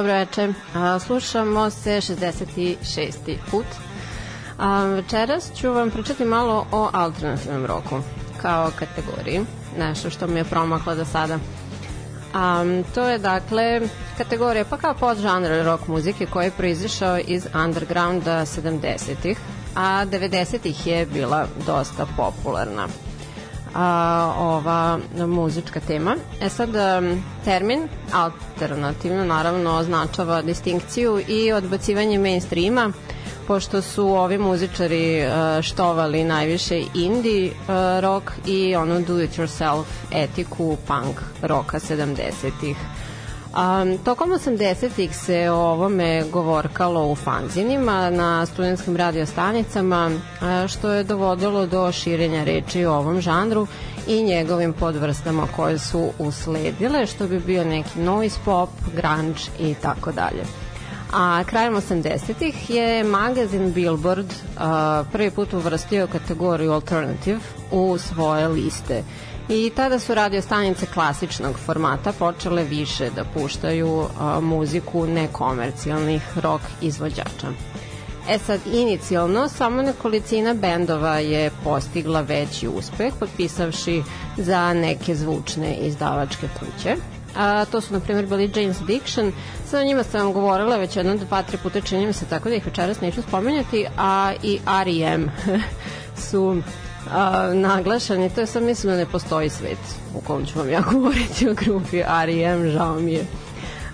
Dobro večer. Slušamo se 66. put. A, večeras ću vam pričati malo o alternativnom roku kao kategoriji, nešto što mi je promaklo do sada. A, to je dakle kategorija pa kao podžanr rock muzike koji je proizišao iz undergrounda 70-ih, a 90-ih je bila dosta popularna a, ova muzička tema. E sad, termin alternativno naravno označava distinkciju i odbacivanje mainstreama, pošto su ovi muzičari štovali najviše indie rock i ono do it yourself etiku punk roka 70-ih. Um, tokom 80-ih se o ovome govorkalo u fanzinima na studentskim radiostanicama, što je dovodilo do širenja reči o ovom žanru i njegovim podvrstama koje su usledile, što bi bio neki noise pop, grunge i tako dalje. A krajem 80-ih je magazin Billboard uh, prvi put uvrstio kategoriju alternative u svoje liste I tada su radio stanice klasičnog formata počele više da puštaju a, muziku nekomercijalnih rock izvođača. E sad, inicijalno, samo nekolicina bendova je postigla veći uspeh, potpisavši za neke zvučne izdavačke kuće. A, to su, na primjer, bili James Addiction. Sa njima sam vam govorila već jedno, dva, tri puta, čini mi se tako da ih večeras neću spomenjati, a i R.E.M. su a, naglašeni, to je sam mislim da ne postoji svet u kom ću vam ja govoriti o grupi R.E.M. žao mi je.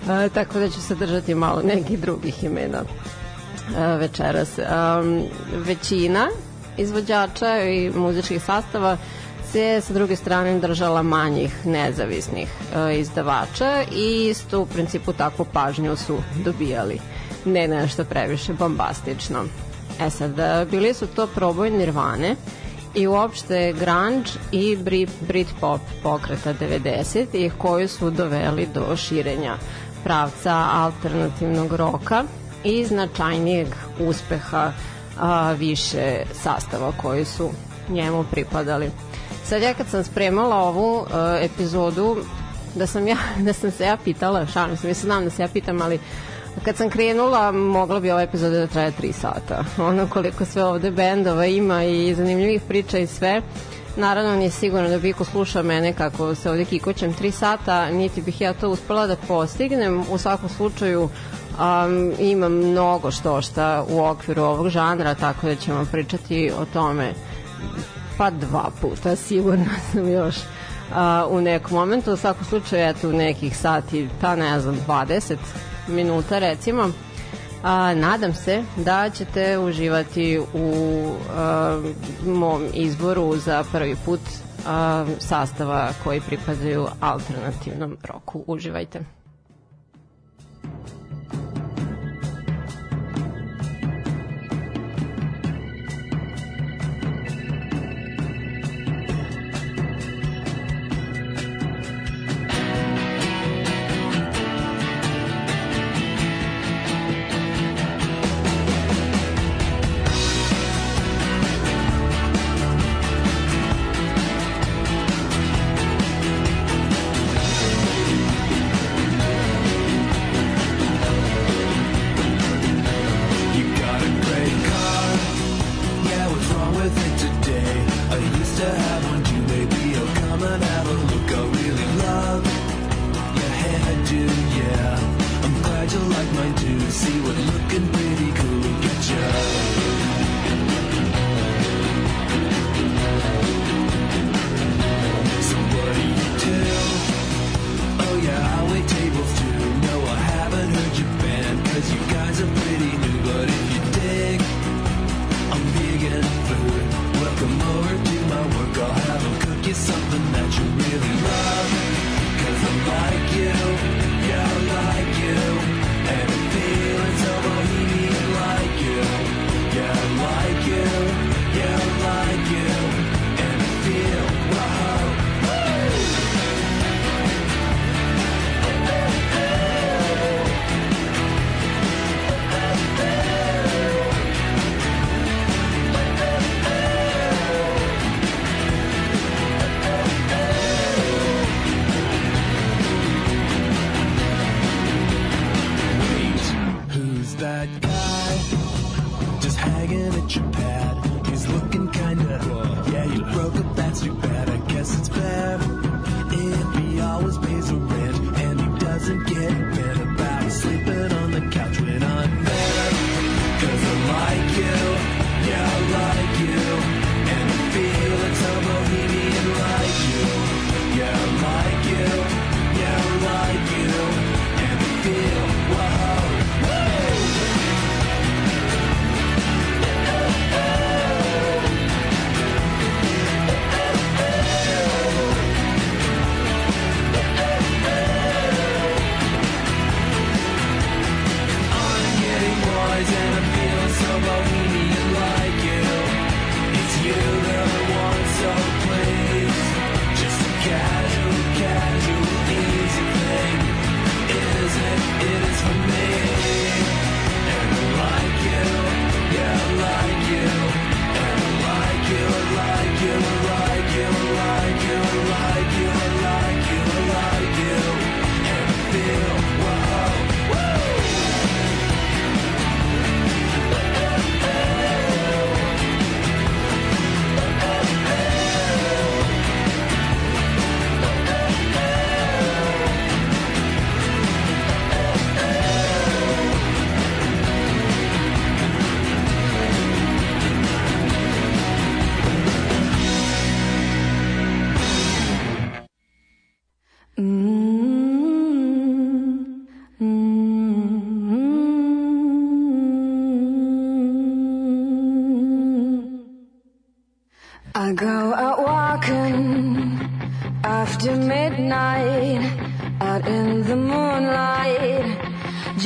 A, tako da ću se držati malo nekih drugih imena a, večeras. A, većina izvođača i muzičkih sastava se sa druge strane držala manjih nezavisnih e, izdavača i isto u principu takvu pažnju su dobijali ne nešto previše bombastično. E sad, bili su to proboj Nirvane i uopšte grunge i Britpop pokreta 90 ih koji su doveli do širenja pravca alternativnog roka i značajnijeg uspeha a, više sastava koji su njemu pripadali. Sad ja kad sam spremala ovu uh, epizodu, da sam, ja, da sam se ja pitala, šalim se, mislim znam da se ja pitam, ali kad sam krenula, mogla bi ova epizoda da traje 3 sata. Ono koliko sve ovde bendova ima i zanimljivih priča i sve. Naravno, nije sigurno da Biko sluša mene kako se ovde kikoćem 3 sata, niti bih ja to uspela da postignem. U svakom slučaju, um, imam mnogo što šta u okviru ovog žanra, tako da ćemo pričati o tome pa dva puta, sigurno sam još a, u nekom momentu, u svakom slučaju eto u nekih sati, pa ne znam, 20 minuta recimo, a, nadam se da ćete uživati u a, mom izboru za prvi put a, sastava koji pripadaju alternativnom roku. Uživajte.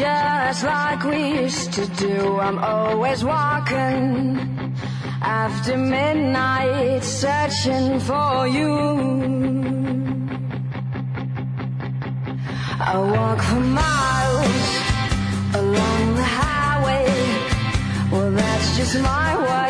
Just like we used to do, I'm always walking. After midnight, searching for you. I walk for miles along the highway. Well, that's just my way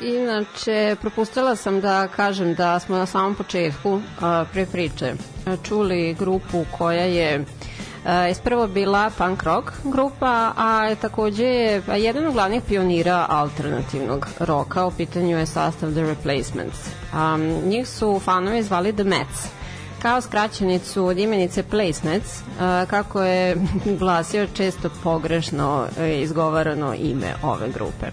inače, propustila sam da kažem da smo na samom početku pre priče čuli grupu koja je isprvo bila punk rock grupa, a takođe je jedan od glavnih pionira alternativnog roka, u pitanju je sastav The Replacements. Njih su fanovi zvali The Mets, kao skraćenicu od imenice Placements, kako je glasio često pogrešno e, izgovarano ime ove grupe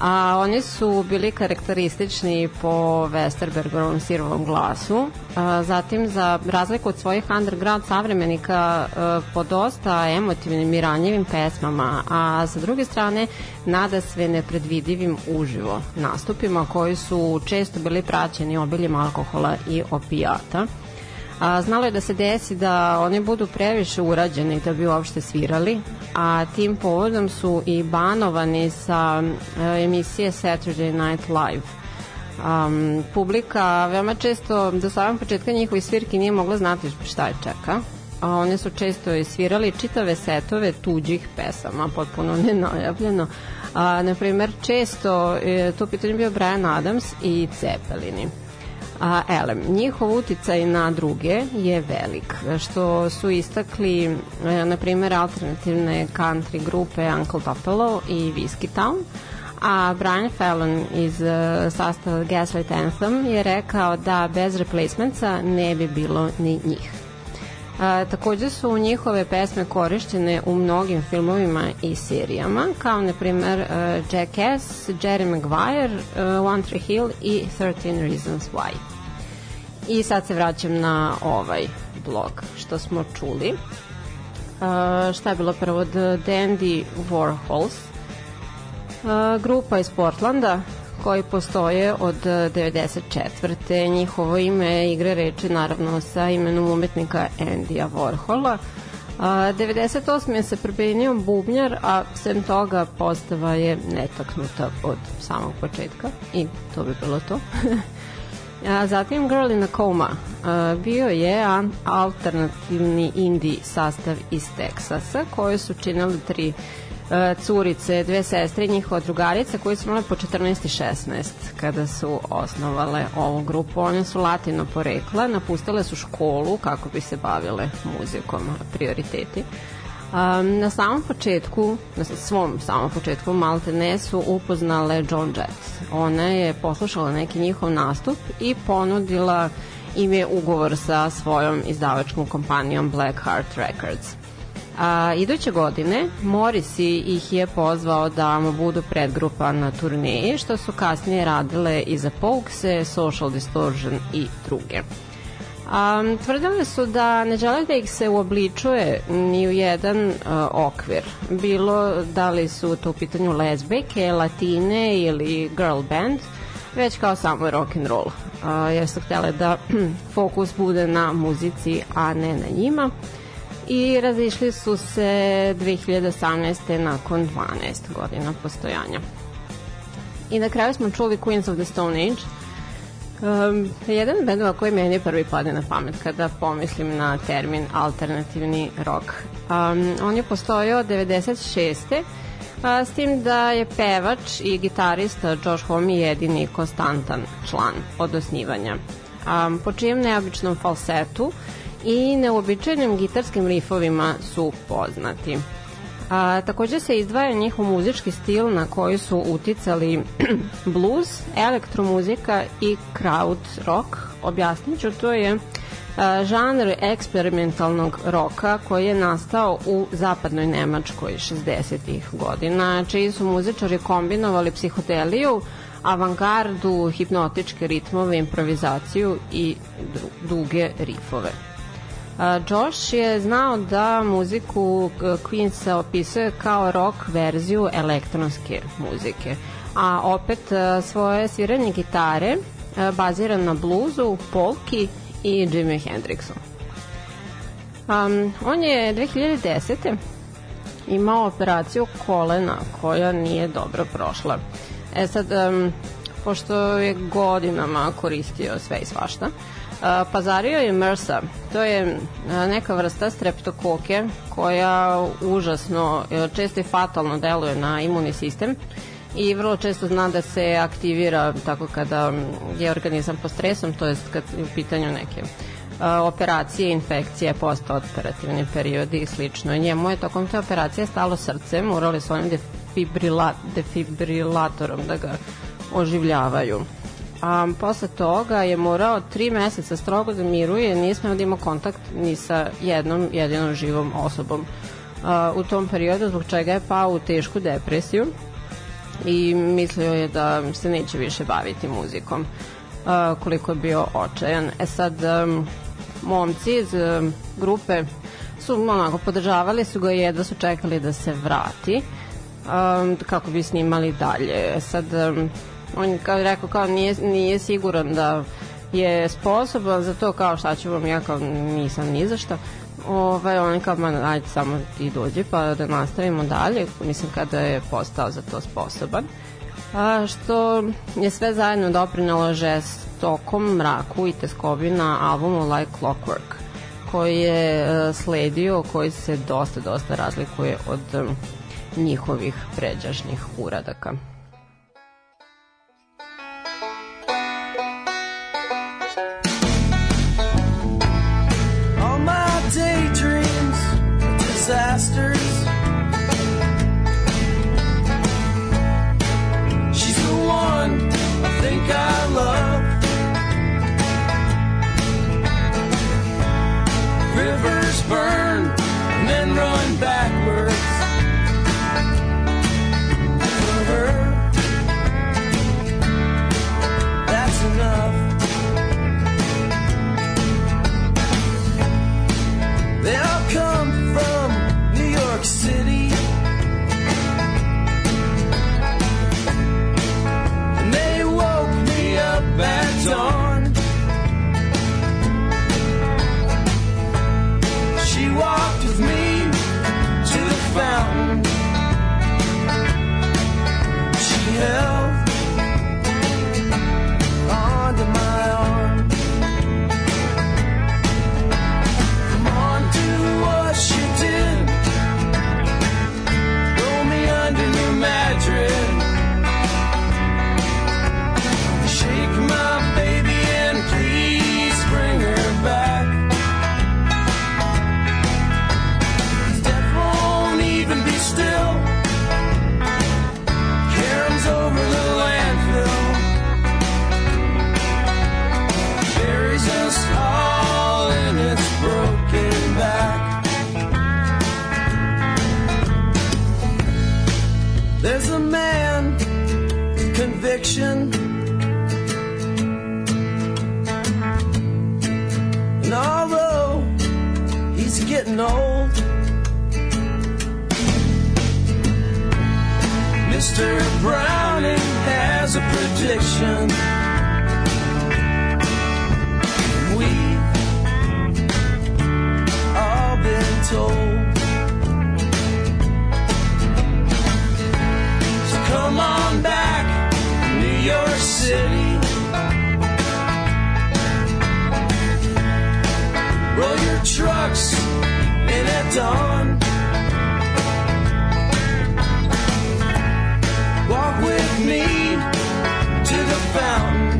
a oni su bili karakteristični po Westerbergovom sirovom glasu. A, zatim, za razliku od svojih underground savremenika, a, po dosta emotivnim i ranjivim pesmama, a sa druge strane, nada sve nepredvidivim uživo nastupima koji su često bili praćeni obiljem alkohola i opijata. A, znalo je da se desi da oni budu previše urađeni da bi uopšte svirali, a tim povodom su i banovani sa e, emisije Saturday Night Live. Um, publika veoma često do samog početka njihovi svirki nije mogla znati šta je čeka a one su često svirali čitave setove tuđih pesama, potpuno nenajavljeno. A, na primer, često je to pitanje bio Brian Adams i Cepelini. A, elem, njihov uticaj na druge je velik, što su istakli, e, na primjer, alternativne country grupe Uncle Tupelo i Whiskey Town, a Brian Fallon iz uh, sastava Gaslight Anthem je rekao da bez replacementsa ne bi bilo ni njih. A, takođe su njihove pesme korišćene u mnogim filmovima i serijama, kao na primer uh, Jackass, Jerry Maguire, uh, One Tree Hill i 13 Reasons Why. I sad se vraćam na ovaj blog što smo čuli. Uh, šta je bilo prvo? The Dandy Warhols. Uh, grupa iz Portlanda koji postoje od 94. Njihovo ime igre reči naravno sa imenom umetnika Andija Warhola. A, 98. se promenio bubnjar, a sem toga postava je netaknuta od samog početka i to bi bilo to. a, zatim Girl in a Coma a, bio je alternativni indie sastav iz Teksasa koje su činili tri e, curice, dve sestre i njihova drugarica koji su imale po 14 i 16 kada su osnovale ovu grupu. One su latino porekla, napustile su školu kako bi se bavile muzikom, prioriteti. Um, na samom početku, na svom samom početku Malte ne su upoznale John Jett. Ona je poslušala neki njihov nastup i ponudila im je ugovor sa svojom izdavačkom kompanijom Black Heart Records. A, iduće godine Morrissey ih je pozvao da mu budu predgrupa na turneji, što su kasnije radile i za Pokse, Social Distortion i druge. Um, tvrdile su da ne žele da ih se uobličuje ni u jedan uh, okvir. Bilo da li su to u pitanju lezbejke, latine ili girl band, već kao samo rock and roll. Jer su htjele da fokus bude na muzici, a ne na njima i razišli su se 2018. nakon 12 godina postojanja. I na kraju smo čuli Queens of the Stone Age, Um, jedan od bendova koji meni prvi pade na pamet kada pomislim na termin alternativni rock. Um, on je postojao od 96. A, s tim da je pevač i gitarista Josh Homme jedini konstantan član od osnivanja. Um, po čijem neobičnom falsetu i neobičajnim gitarskim rifovima su poznati. A, takođe se izdvaja njihov muzički stil na koji su uticali blues, elektromuzika i crowd rock. Objasnit ću, to je a, žanr eksperimentalnog roka koji je nastao u zapadnoj Nemačkoj 60. godina, čiji su muzičari kombinovali psihodeliju, avangardu, hipnotičke ritmove, improvizaciju i duge rifove. Josh je znao da muziku Queensa opisuje kao rock verziju elektronske muzike, a opet a, svoje sviranje gitare a, bazira na bluzu, polki i Jimi Hendrixu. Um, on je 2010. imao operaciju kolena koja nije dobro prošla. E sad, um, pošto je godinama koristio sve i svašta, uh, pazario je MRSA. To je neka vrsta streptokoke koja užasno, često i fatalno deluje na imunni sistem i vrlo često zna da se aktivira tako kada je organizam pod stresom, to jest kad je u pitanju neke operacije, infekcije, postoperativni periodi i slično. Njemu je tokom te operacije stalo srce, morali su onim defibrila, defibrilatorom da ga oživljavaju. A posle toga je morao tri meseca strogo da miruje, nije smeo da ima kontakt ni sa jednom jedinom živom osobom a, u tom periodu, zbog čega je pao u tešku depresiju i mislio je da se neće više baviti muzikom a, koliko je bio očajan. E sad, um, momci iz um, grupe su onako podržavali su ga i jedva su čekali da se vrati um, kako bi snimali dalje. E sad, um, on je kao rekao kao nije, nije siguran da je sposoban za to kao šta ću vam ja kao nisam ni za šta. Ovaj, on je kao man, ajde samo ti dođi pa da nastavimo dalje. Mislim kada je postao za to sposoban. A, što je sve zajedno doprinalo žestokom mraku i teskobi na albumu Like Clockwork koji je uh, sledio, koji se dosta, dosta razlikuje od um, njihovih pređašnjih uradaka. Daydreams disasters. She's the one I think I love. Rivers burn getting Mr. Browning has a prediction. We've all been told. So come on back, New York City. Dawn. Walk with me to the fountain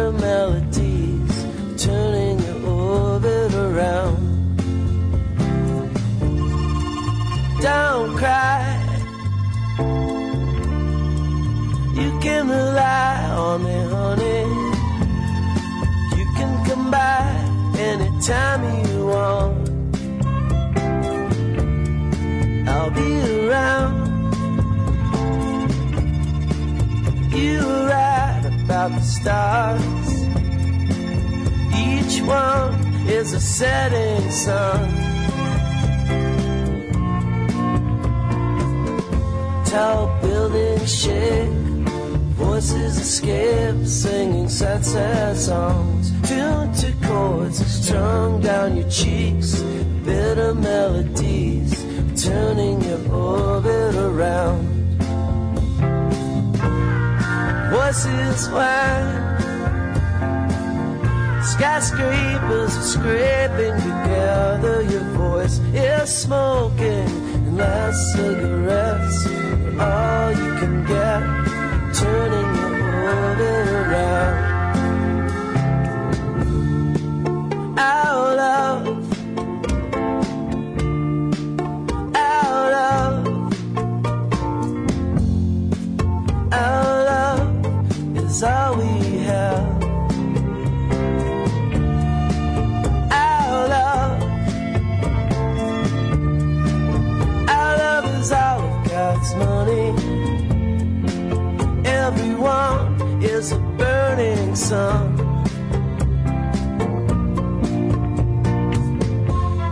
bitter melodies, turning your orbit around. Don't cry. You can rely on me, honey. You can come by anytime you want. I'll be around. You right the stars. Each one is a setting sun. Tall buildings shake, voices escape, singing sad, sad songs. Tuned to chords strung down your cheeks, bitter melodies, turning your orbit around. Voices whine, skyscrapers are scraping together. Your voice is smoking, and last cigarettes are all you can get, turning your orbit around. Sun.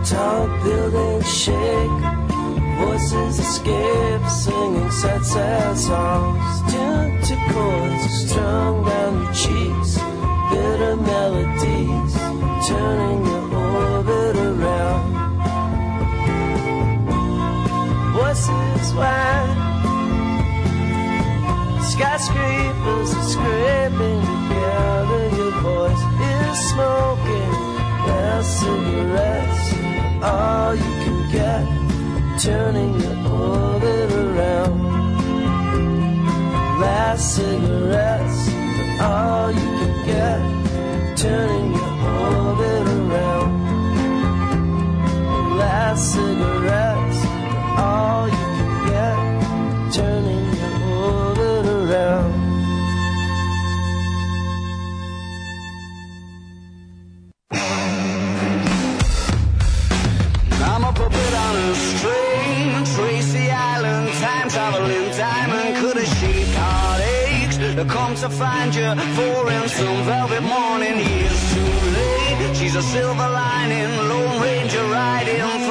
Tall buildings shake, voices escape, singing sad, sad songs. Tuned to chords strung down your cheeks, bitter melodies, turning your orbit around. Voices whine, skyscrapers are scraping smoking, last cigarettes, all you can get, turning your orbit around. Last cigarettes, all you can get, turning your orbit around. Last cigarettes, To find you, for in some velvet morning, years too late. She's a silver lining, Lone Ranger riding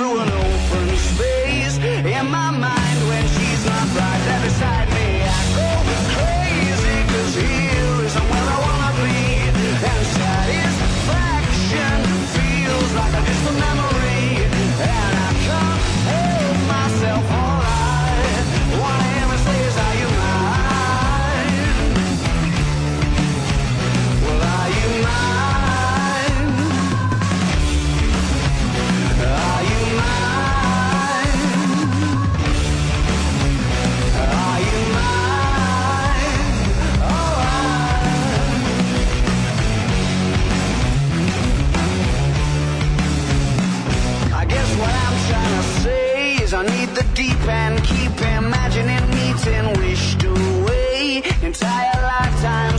and wish away entire lifetimes.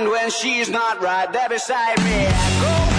Mind when she's not right there beside me. Go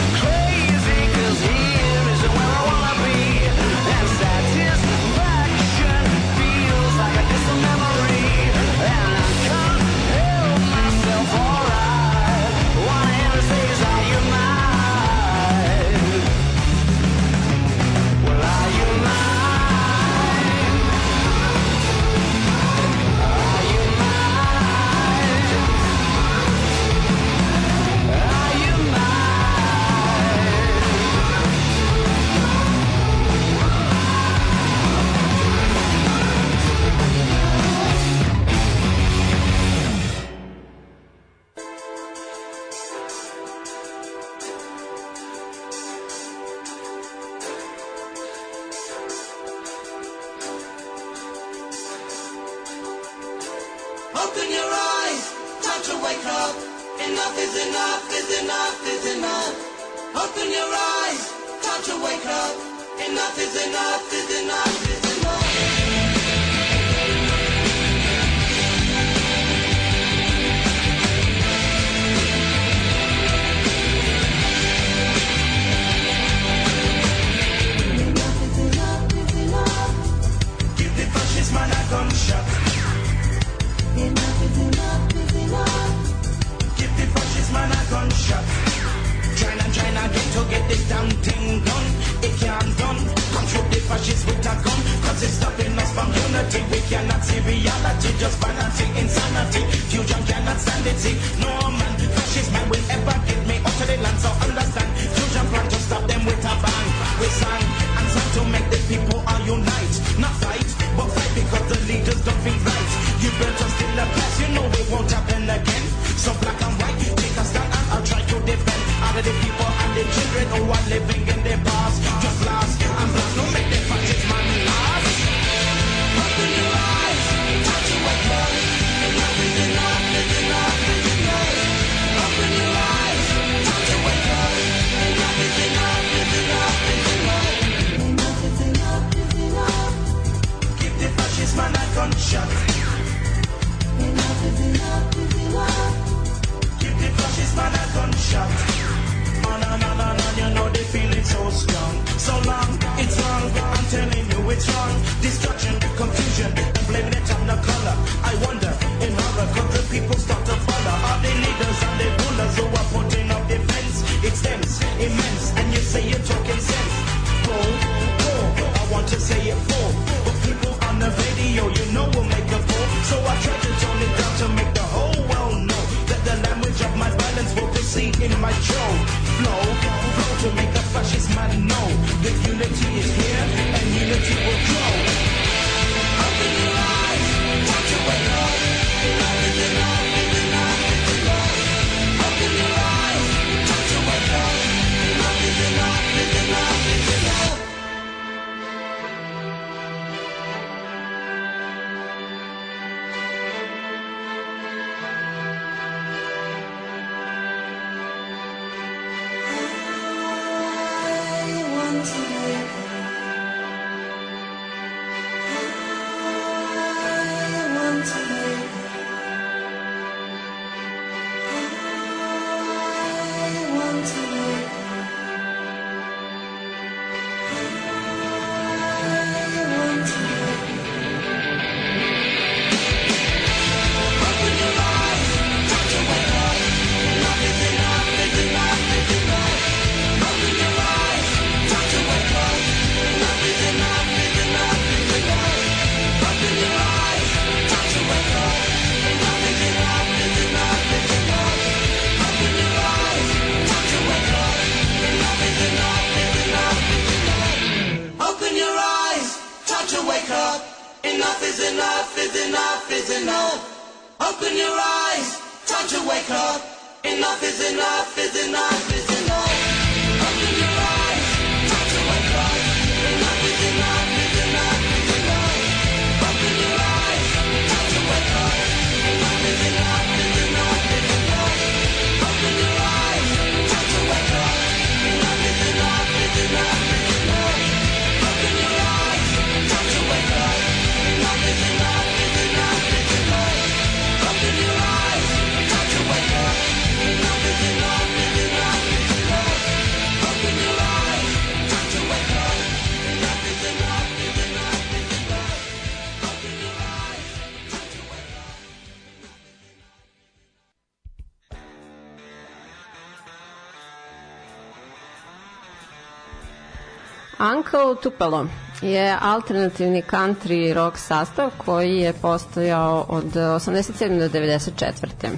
Tupelo je alternativni country rock sastav koji je postojao od 87. do 94.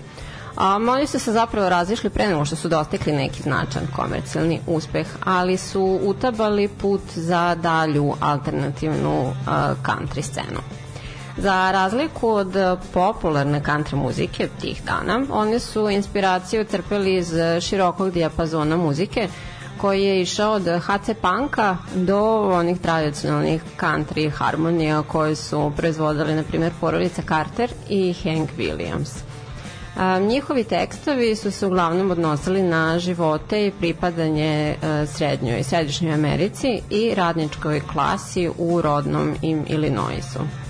A, oni su se zapravo razišli pre nego što su dostigli neki značan komercijalni uspeh, ali su utabali put za dalju alternativnu a, country scenu. Za razliku od popularne country muzike tih dana, oni su inspiraciju crpeli iz širokog dijapazona muzike, koji je išao od HC Punka do onih tradicionalnih country harmonija koje su proizvodili, na primjer, porodica Carter i Hank Williams. Njihovi tekstovi su se uglavnom odnosili na živote i pripadanje a, srednjoj i središnjoj Americi i radničkoj klasi u rodnom im Illinoisu.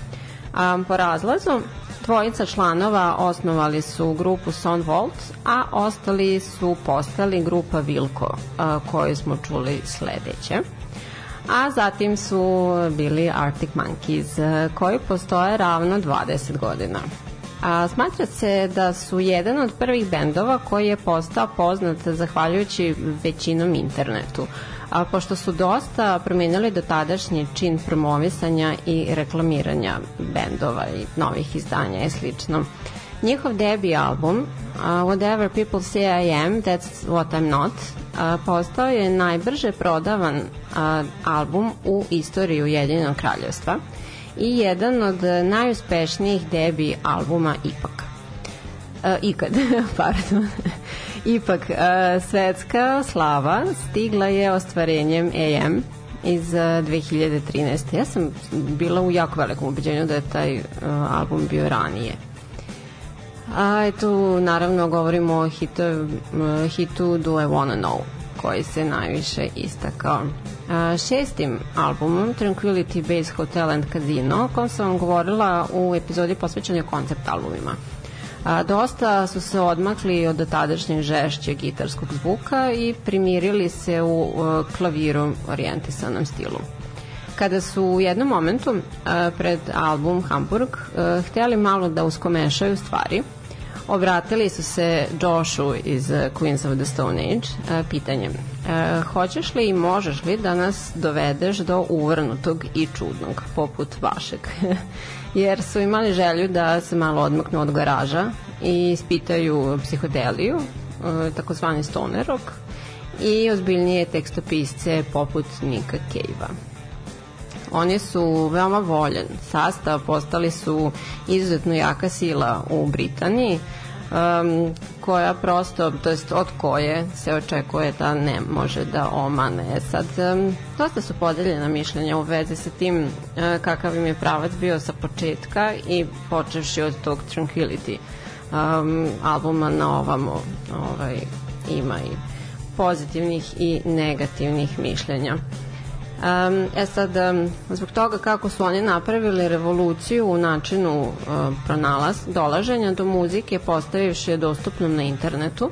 A, po razlazu, Dvojica članova osnovali su grupu Son Volt, a ostali su postali grupa Vilko, a, koju smo čuli sledeće. A zatim su bili Arctic Monkeys, koji postoje ravno 20 godina. A, smatra se da su jedan od prvih bendova koji je postao poznat zahvaljujući većinom internetu a pošto su dosta promenili do tadašnji čin promovisanja i reklamiranja bendova i novih izdanja i slično. Njihov debi album uh, Whatever People Say I Am, That's What I'm Not uh, postao je najbrže prodavan uh, album u istoriji Ujedinjenog kraljevstva i jedan od najuspešnijih debi albuma ipak. Uh, ikad, pardon. Ipak, uh, svetska slava stigla je ostvarenjem AM iz uh, 2013. Ja sam bila u jako velikom ubeđenju da je taj uh, album bio ranije. A tu naravno govorimo o hitu, uh, hitu Do I Wanna Know koji se najviše istakao. A, šestim albumom Tranquility Base Hotel and Casino o kom sam vam govorila u epizodi posvećenoj koncept albumima. A, dosta su se odmakli od tadašnjeg žešćeg gitarskog zvuka i primirili se u uh, klavirom orijentisanom stilu. Kada su u jednom momentu uh, pred album Hamburg uh, hteli malo da uskomešaju stvari, obratili su se Joshu iz Queens of the Stone Age pitanjem hoćeš li i možeš li da nas dovedeš do uvrnutog i čudnog poput vašeg jer su imali želju da se malo odmaknu od garaža i ispitaju psihodeliju, e, takozvani stoner rock, i ozbiljnije tekstopisce poput Nika Cave-a. Oni su veoma voljen sastav, postali su izuzetno jaka sila u Britaniji, um, koja prosto, to jest od koje se očekuje da ne može da omane. Sad, um, dosta su podeljena mišljenja u vezi sa tim uh, kakav im je pravac bio sa početka i počevši od tog Tranquility um, albuma na ovamo ovaj, ima i pozitivnih i negativnih mišljenja. Um, e sad, um, zbog toga kako su oni napravili revoluciju u načinu uh, pronalaz, dolaženja do muzike, postavivši je dostupnom na internetu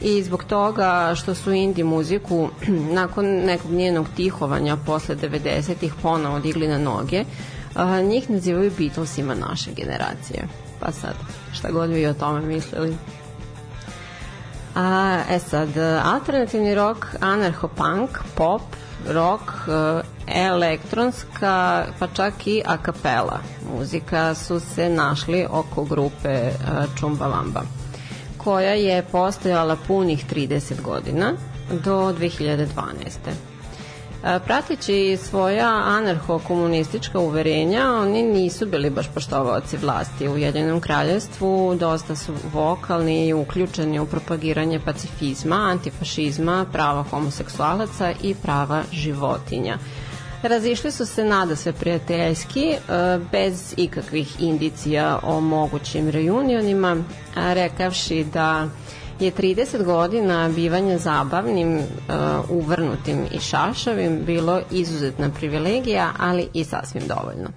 i zbog toga što su indie muziku nakon nekog njenog tihovanja posle 90-ih ponovo digli na noge, uh, njih nazivaju Beatlesima naše generacije. Pa sad, šta god vi o tome mislili. A, e sad, alternativni rock, anarcho-punk, pop, rock, e, elektronska, pa čak i a kapela muzika su se našli oko grupe e, Čumbalamba, koja je postojala punih 30 godina do 2012. Prateći svoja anarcho-komunistička uverenja, oni nisu bili baš poštovaoci vlasti u Jedinom kraljevstvu, dosta su vokalni i uključeni u propagiranje pacifizma, antifašizma, prava homoseksualaca i prava životinja. Razišli su se nada sve prijateljski, bez ikakvih indicija o mogućim reunionima, rekavši da je 30 godina bivanja zabavnim, uh, uvrnutim i šašavim bilo izuzetna privilegija, ali i sasvim dovoljno.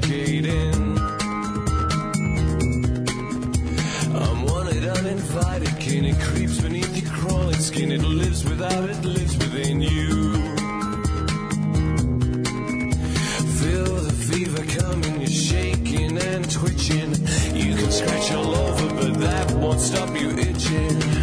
Educating. I'm wanted, uninvited kin. It creeps beneath your crawling skin. It lives without, it lives within you. Feel the fever coming, you're shaking and twitching. You can scratch all over, but that won't stop you itching.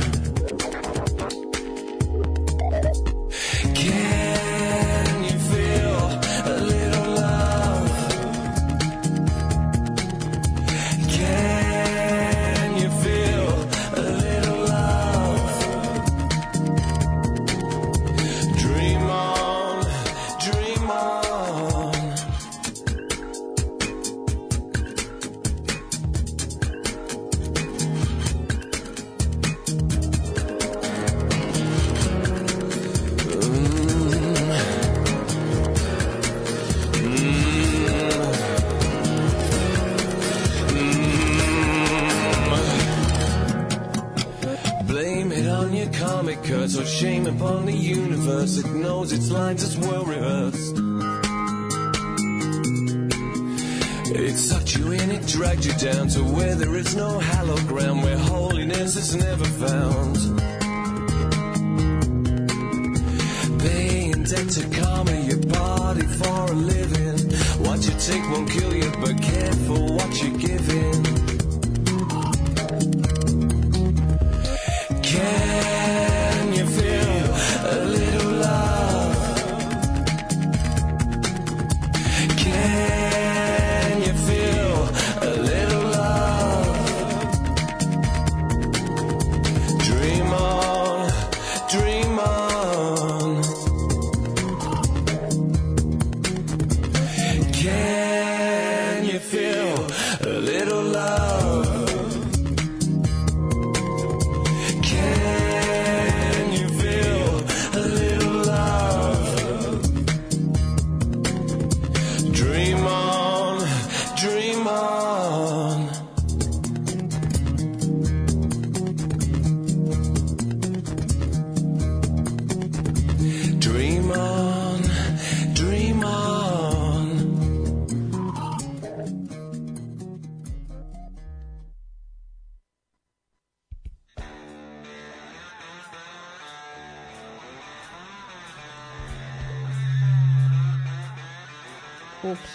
Ups.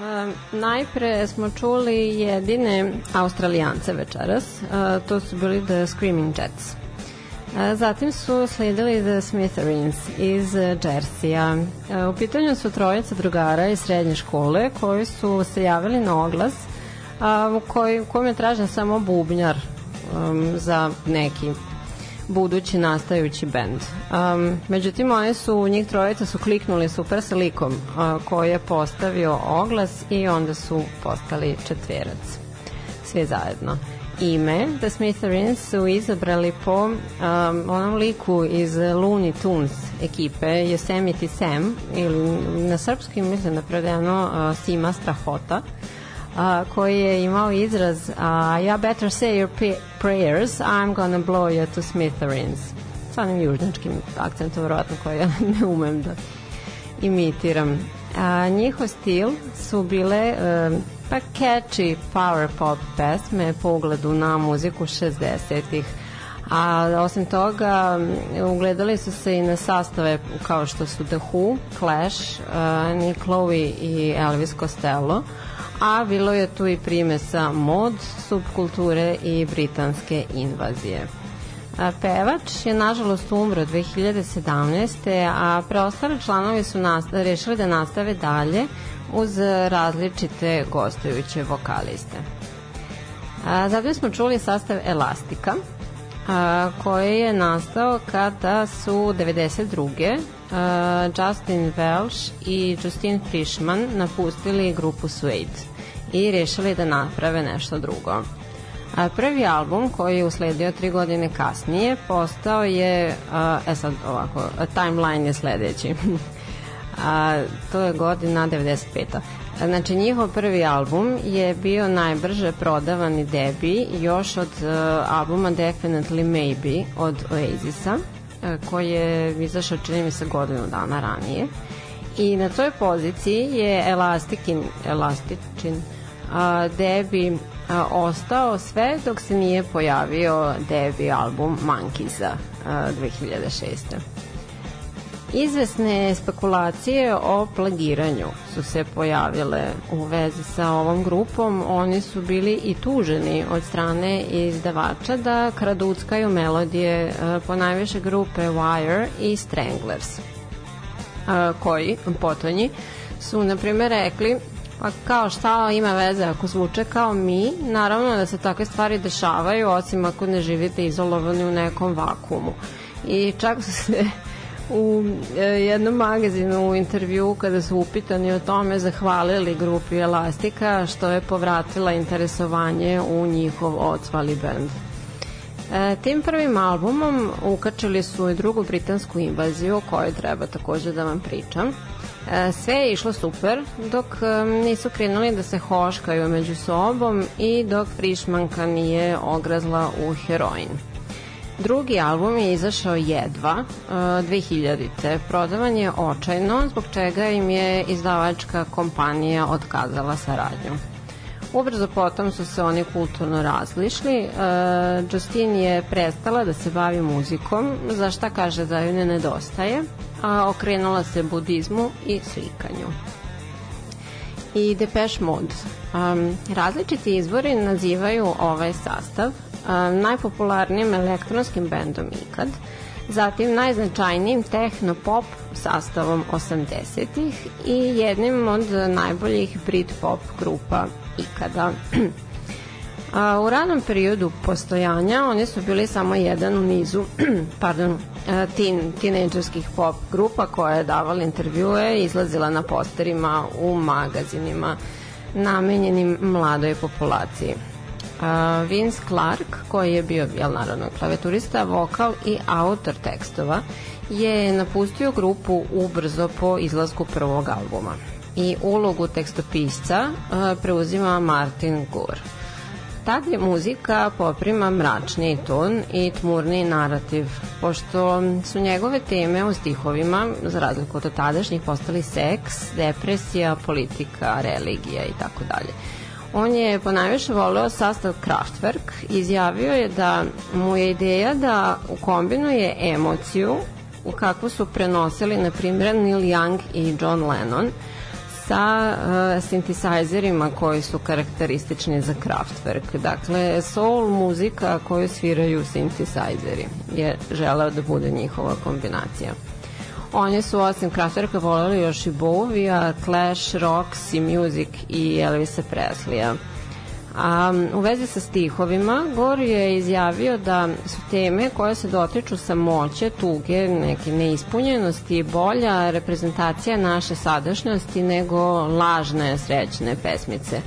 Um, najpre smo čuli jedine Australijance večeras. To su bili The Screaming Jets. Uh, zatim su sledili The Smithereens iz Jersija. Uh, u pitanju su trojica drugara iz srednje škole koji su se javili na oglas uh, u koji, u kojem je tražen samo bubnjar um, za neki budući nastajući bend. Um, međutim, oni su, njih trojica su kliknuli super sa likom uh, koji je postavio oglas i onda su postali četverac. Svi zajedno. ime The Smithereens su izabrali po um, onom liku iz Looney Tunes ekipe Yosemite Sam ili na srpski mislim da predano uh, Sima Strahota a, koji je imao izraz a, ja better say your prayers I'm gonna blow you to smithereens. Sa onim južničkim akcentom verovatno koji ja ne umem da imitiram. A, njihov stil su bile um, pa catchy power pop pesme po ugledu na muziku 60-ih a osim toga ugledali su se i na sastave kao što su The Who, Clash, uh, Nick Lowe i Elvis Costello a bilo je tu i primesa mod, subkulture i britanske invazije. Pevač je nažalost umro 2017. a preostali članovi su rešili da nastave dalje uz različite gostujuće vokaliste. A, Zatim smo čuli sastav Elastika, a, koji je nastao kada su 92. a, Justin Welsh i Justin Frischman napustili grupu Suede i rešili da naprave nešto drugo. A, prvi album koji je usledio tri godine kasnije postao je, a, e sad ovako, timeline je sledeći. a, to je godina 95. Znači, njihov prvi album je bio najbrže prodavani debi još od uh, albuma Definitely Maybe od Oasisa, uh, koji je izašao, čini mi se, godinu dana ranije. I na toj poziciji je Elastikin, Elastičin a, debi a, ostao sve dok se nije pojavio debi album Monkeys-a a, 2006. Izvesne spekulacije o plagiranju su se pojavile u vezi sa ovom grupom. Oni su bili i tuženi od strane izdavača da kraduckaju melodije e, po najviše grupe Wire i Stranglers, e, koji, potonji, su na primjer rekli Pa kao šta ima veze ako zvuče kao mi, naravno da se takve stvari dešavaju, osim ako ne živite izolovani u nekom vakumu. I čak su se u e, jednom magazinu u intervju kada su upitani o tome zahvalili grupi Elastika što je povratila interesovanje u njihov odsvali band. E, tim prvim albumom ukačili su i drugu britansku invaziju o kojoj treba takođe da vam pričam. E, sve je išlo super dok e, nisu krenuli da se hoškaju među sobom i dok Frišmanka nije ograzla u heroin. Drugi album je izašao jedva e, 2000. Prodavan je očajno zbog čega im je izdavačka kompanija otkazala saradnju. Ubrzo potom su se oni kulturno razlišli. E, Justin je prestala da se bavi muzikom, za šta kaže da ju ne nedostaje, a okrenula se budizmu i slikanju. I Depeche Mode. Um, različiti izvori nazivaju ovaj sastav najpopularnijim elektronskim bendom ikad, zatim najznačajnijim techno-pop sastavom 80-ih i jednim od najboljih Brit-pop grupa ikada. A, u ranom periodu postojanja oni su bili samo jedan u nizu pardon, tin, tinejdžerskih pop grupa koja je davala intervjue i izlazila na posterima u magazinima namenjenim mladoj populaciji. A, Vince Clark, koji je bio, jel naravno, klaveturista, vokal i autor tekstova, je napustio grupu ubrzo po izlasku prvog albuma i ulogu tekstopisca uh, preuzima Martin Gore. Tad je muzika poprima mračniji ton i tmurni narativ, pošto su njegove teme u stihovima, za razliku od tadašnjih, postali seks, depresija, politika, religija i tako dalje. On je ponajviše voleo sastav Kraftwerk, izjavio je da mu je ideja da ukombinuje emociju u kakvu su prenosili, na primjer, Neil Young i John Lennon, sa uh, sintisajzerima koji su karakteristični za Kraftwerk. Dakle, soul muzika koju sviraju sintisajzeri je želeo da bude njihova kombinacija. Oni su osim Kraftwerka voleli još i Bowie-a, Clash, Roxy Music i Elvisa Presleya. A, u vezi sa stihovima, Gor je izjavio da su teme koje se dotiču samoće, tuge, neke neispunjenosti bolja reprezentacija naše sadašnjosti nego lažne srećne pesmice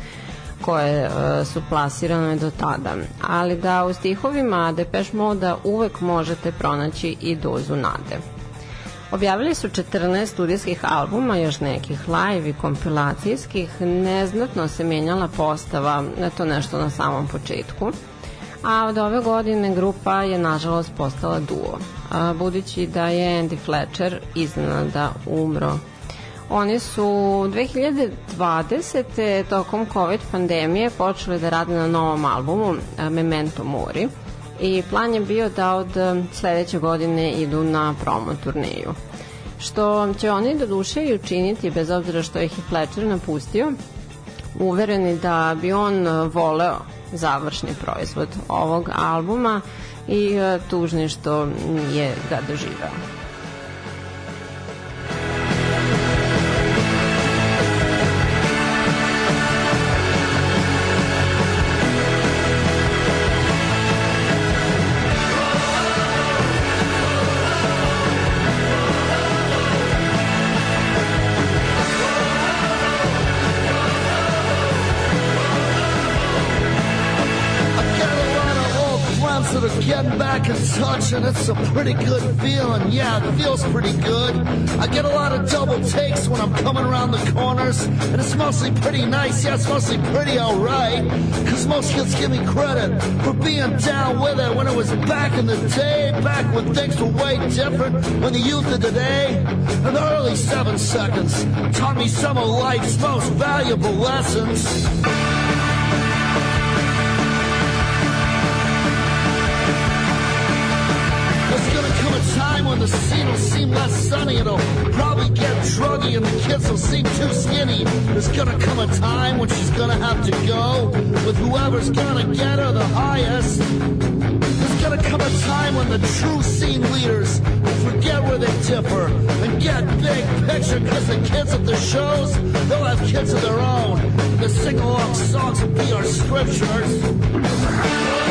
koje e, su plasirane do tada, ali da u stihovima Depeche Moda uvek možete pronaći i dozu nade. Objavili su 14 studijskih albuma, još nekih live i kompilacijskih, neznatno se menjala postava, to nešto na samom početku, a od ove godine grupa je nažalost postala duo, a, budući da je Andy Fletcher iznenada umro. Oni su 2020. tokom COVID pandemije počeli da rade na novom albumu Memento Mori i plan je bio da od e, sledeće godine idu na promo turneju. Što će oni do duše i učiniti bez obzira što ih je Fletcher napustio, uvereni da bi on e, voleo završni proizvod ovog albuma i e, tužni što je ga doživao. Touch, and it's a pretty good feeling. Yeah, it feels pretty good. I get a lot of double takes when I'm coming around the corners, and it's mostly pretty nice. Yeah, it's mostly pretty alright. Cause most kids give me credit for being down with it when it was back in the day, back when things were way different, when the youth of today, in the early seven seconds, taught me some of life's most valuable lessons. The scene will seem less sunny. It'll probably get druggy and the kids will seem too skinny. There's gonna come a time when she's gonna have to go with whoever's gonna get her the highest. There's gonna come a time when the true scene leaders will forget where they differ and get big picture because the kids at the shows, they'll have kids of their own. The sing along songs will be our scriptures.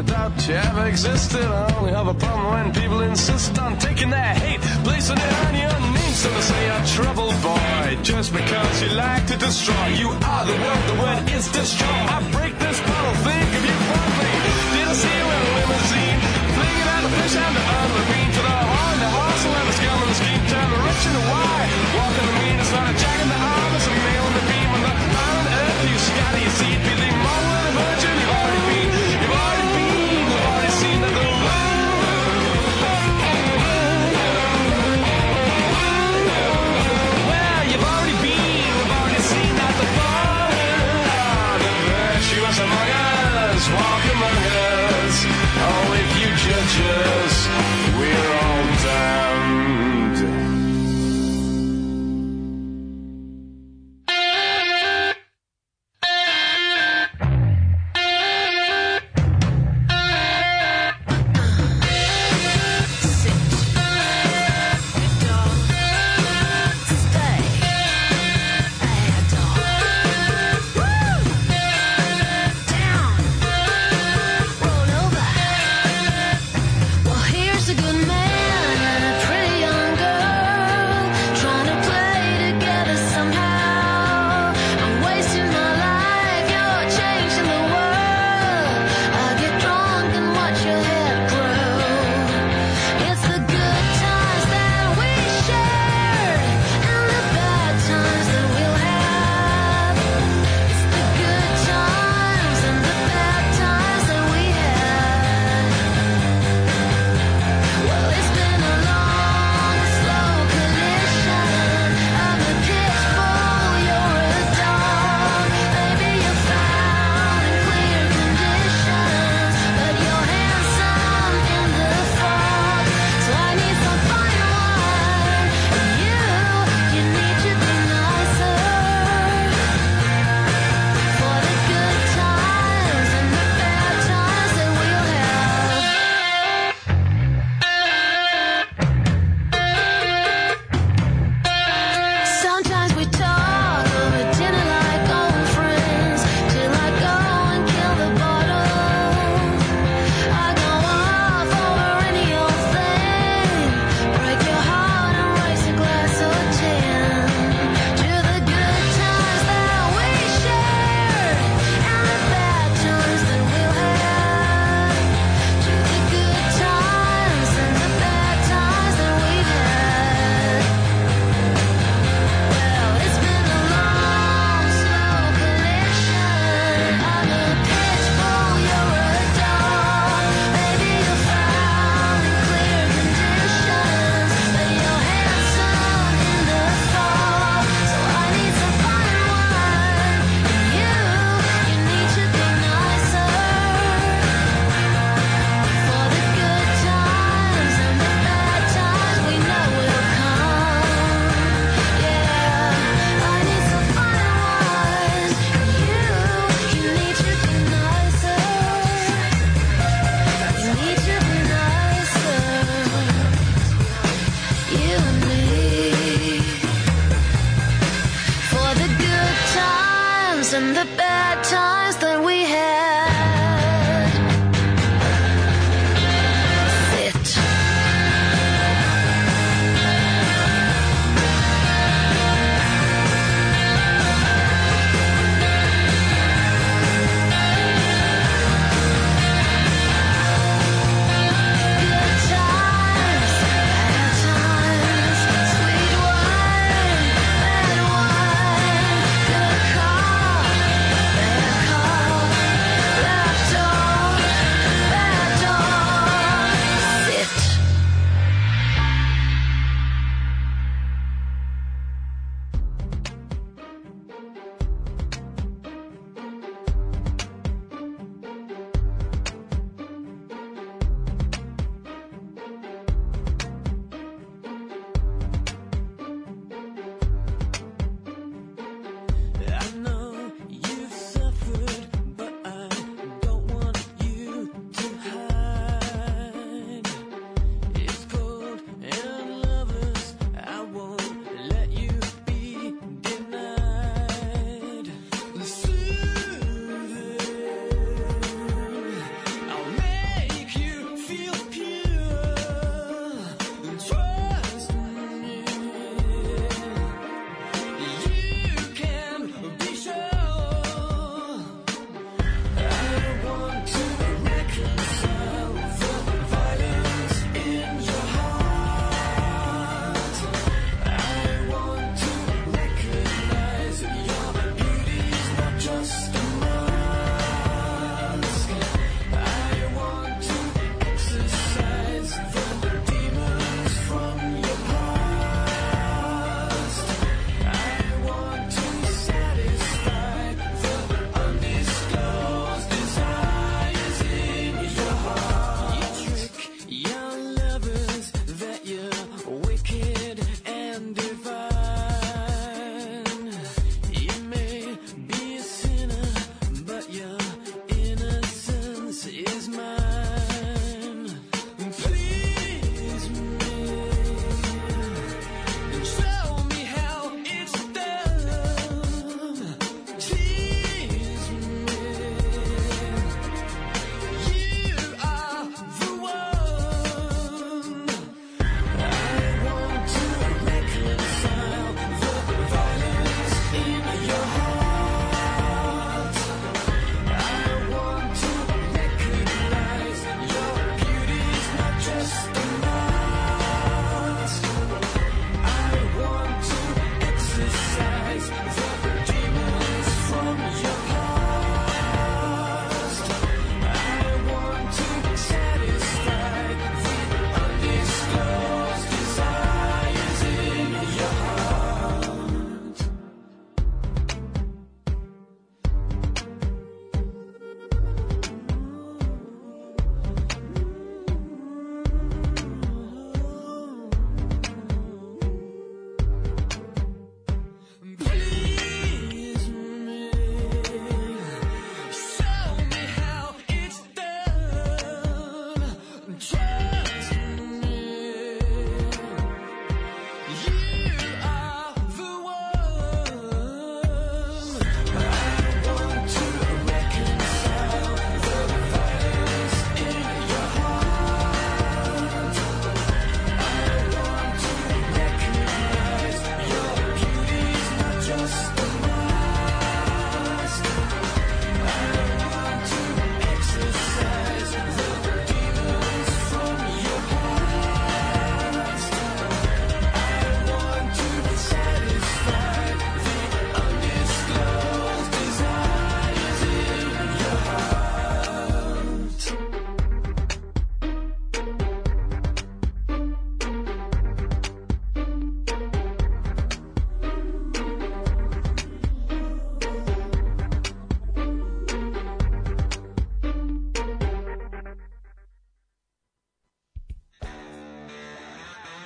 A doubt you ever existed. I only have a problem when people insist on taking their hate, placing it on your name. So to say you're trouble boy, just because you like to destroy. You are the word, the word is destroy. I break this bottle, think of you fondly. Did I see you in a limousine? Flinging out the fish and the unmarine to the horn, the hustle and the scum and the scheme. Turn the rich into why. Walking the mean, it's not a jack in the arm, it's a nail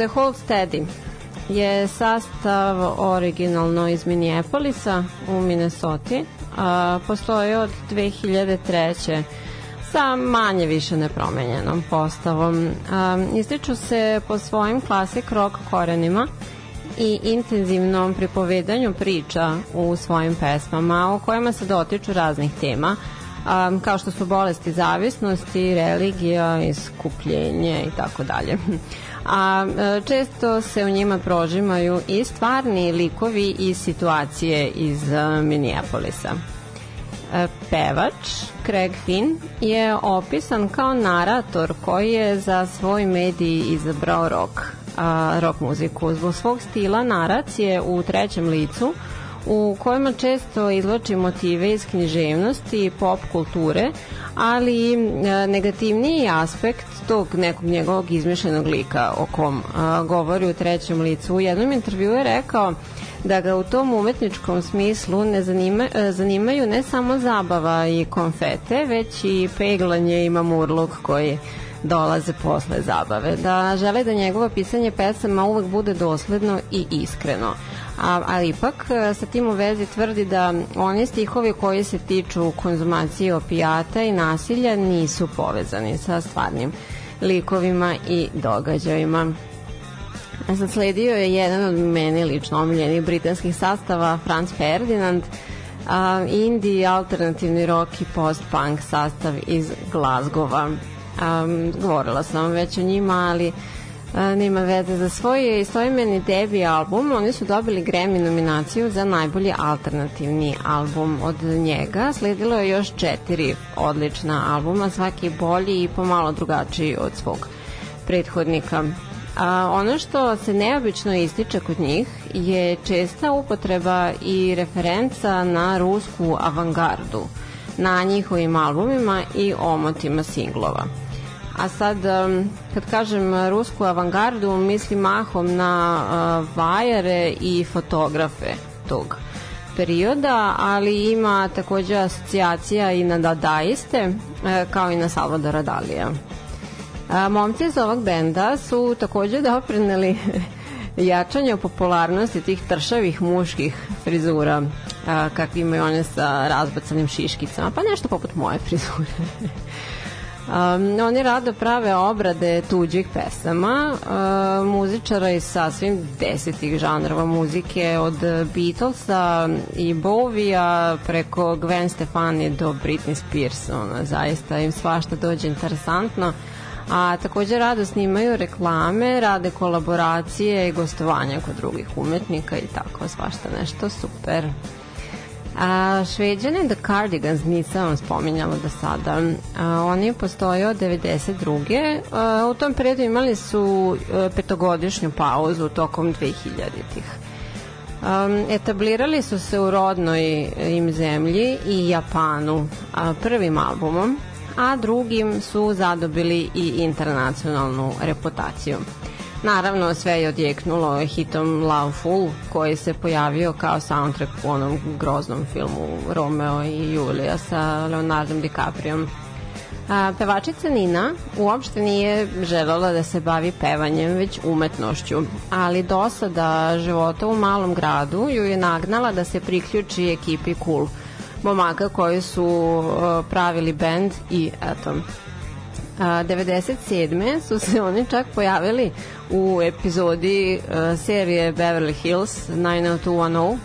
The Hold Steady je sastav originalno iz Minneapolisa u Minnesota. A, postoji od 2003 sa manje više nepromenjenom postavom. A, ističu se po svojim klasik rock korenima i intenzivnom pripovedanju priča u svojim pesmama o kojima se dotiču raznih tema um, kao što su bolesti zavisnosti, religija, iskupljenje i tako dalje. A e, često se u njima prožimaju i stvarni likovi i situacije iz e, Minneapolisa. E, Pevač Craig Finn je opisan kao narator koji je za svoj medij izabrao rock, a, rock muziku. Zbog svog stila naracije u trećem licu u kojima često izloči motive iz književnosti i pop kulture, ali e, negativniji aspekt tog nekog njegovog izmišljenog lika o kom govori u trećem licu. U jednom intervju je rekao da ga u tom umetničkom smislu ne zanima, e, zanimaju ne samo zabava i konfete, već i peglanje i mamurluk koji dolaze posle zabave. Da žele da njegovo pisanje pesama uvek bude dosledno i iskreno. A, ali ipak e, sa tim u vezi tvrdi da oni stihovi koji se tiču konzumacije opijata i nasilja nisu povezani sa stvarnim likovima i događajima. A sad sledio je jedan od meni lično omiljenih britanskih sastava Franz Ferdinand, a, indie, alternativni rock i post-punk sastav iz Glazgova. Um, govorila sam već o njima, ali a, nema veze. Za svoj istoimeni debi album oni su dobili Grammy nominaciju za najbolji alternativni album od njega. Sledilo je još četiri odlična albuma, svaki bolji i pomalo drugačiji od svog prethodnika. A, ono što se neobično ističe kod njih je česta upotreba i referenca na rusku avangardu na njihovim albumima i omotima singlova. A sad, kad kažem rusku avangardu, mislim mahom na uh, vajare i fotografe tog perioda, ali ima takođe asocijacija i na dadaiste, uh, kao i na Salvadora Dalija. A, momci iz ovog benda su takođe doprineli jačanju popularnosti tih tršavih muških frizura a, kakvi imaju one sa razbacanim šiškicama, pa nešto poput moje frizure. Um, oni rado prave obrade tuđih pesama, uh, muzičara iz sasvim desetih žanrova muzike, od Beatlesa i Bovija preko Gwen Stefani do Britney Spears, ona, zaista im svašta dođe interesantno a takođe rado snimaju reklame, rade kolaboracije i gostovanja kod drugih umetnika i tako, svašta nešto super. A, šveđane The Cardigans nisam vam spominjala do sada. A, oni postoje od 92. A, u tom periodu imali su a, petogodišnju pauzu tokom 2000-ih. Um, etablirali su se u rodnoj im zemlji i Japanu a, prvim albumom, a drugim su zadobili i internacionalnu reputaciju. Naravno, sve je odjeknulo hitom Love Fool, koji se pojavio kao soundtrack u onom groznom filmu Romeo i Julija sa Leonardom DiCapriom. A, pevačica Nina uopšte nije želela da se bavi pevanjem, već umetnošću, ali dosada života u malom gradu ju je nagnala da se priključi ekipi Cool, momaka koji su pravili bend i eto, 97. su se oni čak pojavili u epizodi uh, serije Beverly Hills 90210 uh,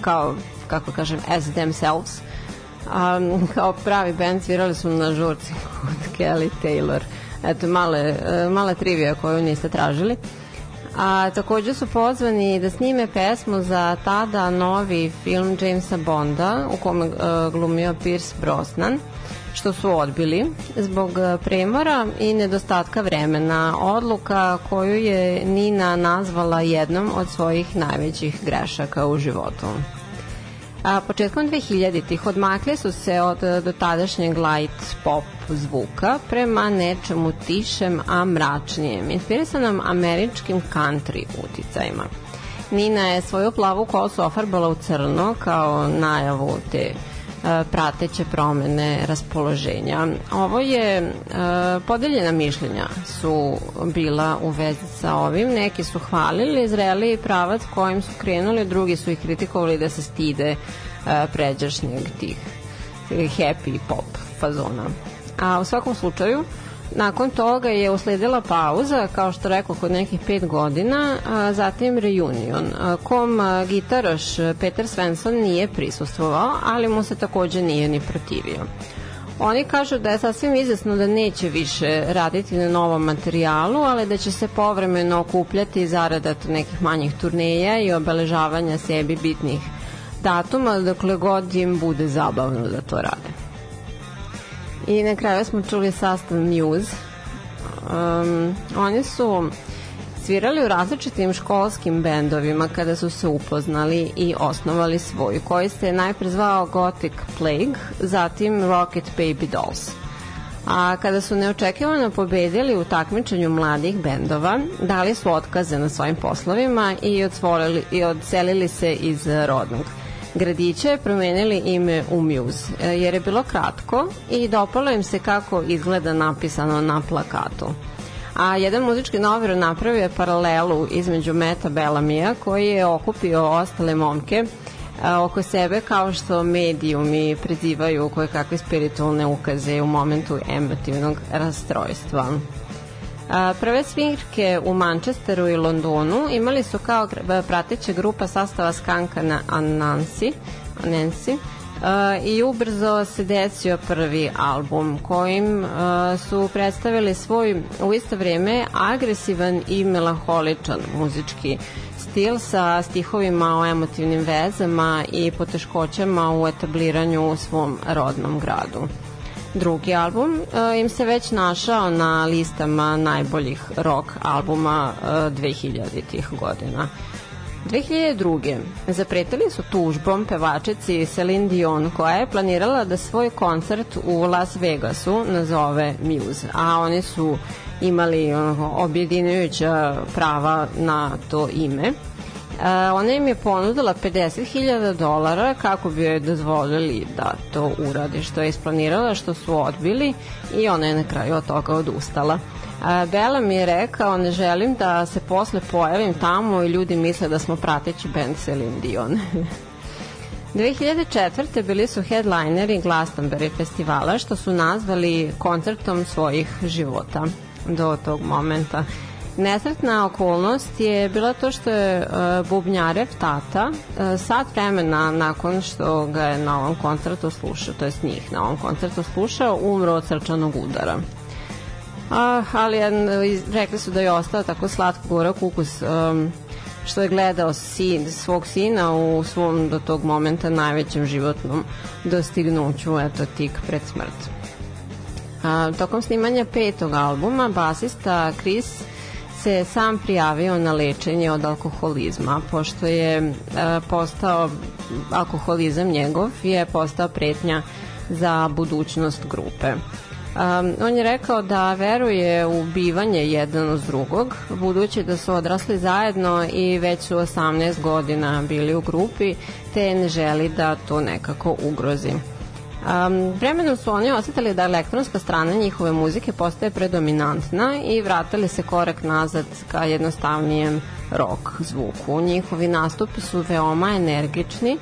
kao, kako kažem, as themselves. Um, kao pravi band svirali su na žurci kod Kelly Taylor. Eto male, uh, mala trivija koju niste tražili. A takođe su pozvani da snime pesmu za tada novi film Jamesa Bonda u kome uh, glumio Pierce Brosnan što su odbili zbog premora i nedostatka vremena. Odluka koju je Nina nazvala jednom od svojih najvećih grešaka u životu. A početkom 2000-ih odmakli su se od dotadašnjeg light pop zvuka prema nečemu tišem, a mračnijem, inspirisanom američkim country uticajima. Nina je svoju plavu kosu ofarbala u crno kao najavu te e, prateće promene raspoloženja. Ovo je e, podeljena mišljenja su bila u vezi sa ovim. Neki su hvalili zreli pravac kojim su krenuli, drugi su ih kritikovali da se stide e, pređašnjeg tih happy pop fazona. A u svakom slučaju, Nakon toga je usledila pauza, kao što rekao, kod nekih pet godina, a zatim reunion, kom gitaraš Peter Svensson nije prisustvovao, ali mu se takođe nije ni protivio. Oni kažu da je sasvim izjasno da neće više raditi na novom materijalu, ali da će se povremeno okupljati zarada nekih manjih turneja i obeležavanja sebi bitnih datuma, dokle god im bude zabavno da to rade. I na kraju smo čuli sastav Muse. Um, oni su svirali u različitim školskim bendovima kada su se upoznali i osnovali svoju, koji se najpre zvao Gothic Plague, zatim Rocket Baby Dolls. A kada su neočekivano pobedili u takmičenju mladih bendova, dali su otkaze na svojim poslovima i, i odselili se iz rodnog gradića promenili ime u Muse, e, jer je bilo kratko i dopalo im se kako izgleda napisano na plakatu. A jedan muzički novinar napravio je paralelu između Meta Bellamija koji je okupio ostale momke a, oko sebe kao što medijumi prizivaju koje kakve spiritualne ukaze u momentu emotivnog rastrojstva. Prve svirke u Manchesteru i Londonu imali su kao gr- prateća grupa sastava Skanka na Anansi, Nancy, Uh, i ubrzo se desio prvi album kojim uh, su predstavili svoj u isto vrijeme agresivan i melaholičan muzički stil sa stihovima o emotivnim vezama i poteškoćama u etabliranju u svom rodnom gradu. Drugi album uh, im se već našao na listama najboljih rock albuma uh, 2000-ih godina. 2002. zapretili su tužbom pevačici Celine Dion koja je planirala da svoj koncert u Las Vegasu nazove Muse, a oni su imali objedinjujuća prava na to ime. Uh, ona im je ponudila 50.000 dolara kako bi joj dozvolili da to uradi što je isplanirala, što su odbili i ona je na kraju od toga odustala. A, Bela mi je rekao, ne želim da se posle pojavim tamo i ljudi misle da smo prateći band Celine Dion. 2004. bili su headlineri Glastonbury festivala što su nazvali koncertom svojih života do tog momenta. Nesretna okolnost je bila to što je uh, Bubnjarev tata uh, sat vremena nakon što ga je na ovom koncertu slušao, to je njih na ovom koncertu slušao, umro od srčanog udara. A, ali jedan, rekli su da je ostao tako slatko gorak ukus um, što je gledao sin, svog sina u svom do tog momenta najvećem životnom dostignuću, eto, tik pred smrt. A, tokom snimanja petog albuma basista Chris se sam prijavio na lečenje od alkoholizma, pošto je a, postao alkoholizam njegov je postao pretnja za budućnost grupe. Um, on je rekao da veruje u bivanje jedan uz drugog, budući da su odrasli zajedno i već su 18 godina bili u grupi, te ne želi da to nekako ugrozi. Um, vremenom su oni osetili da elektronska strana njihove muzike postaje predominantna i vratili se korak nazad ka jednostavnijem rock zvuku. Njihovi nastupi su veoma energični,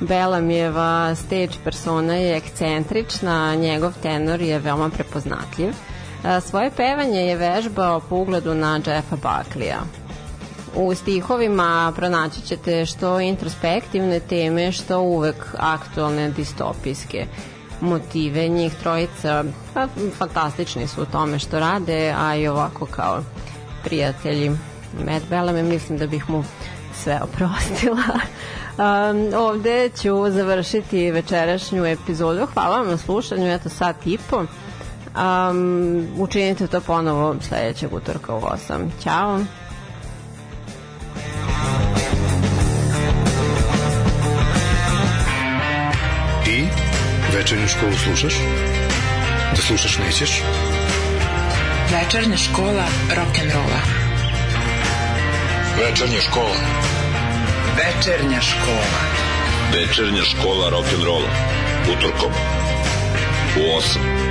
Belamijeva stage persona je ekscentrična, njegov tenor je veoma prepoznatljiv. Svoje pevanje je vežbao po ugledu na Jeffa Buckleya. U stihovima pronaći ćete što introspektivne teme, što uvek aktualne distopijske motive. Njih trojica pa, fantastični su u tome što rade, a i ovako kao prijatelji Matt Bellamy mislim da bih mu sve oprostila. Um, ovde ću završiti večerašnju epizodu. Hvala vam na slušanju, eto sat i po. Um, učinite to ponovo sledećeg utorka u 8. Ćao. Večernju školu slušaš? Da slušaš nećeš? Večernja škola rock'n'rolla. Večernja škola. Večernja škola. Večernja škola rock'n'rolla. Utorkom u 8.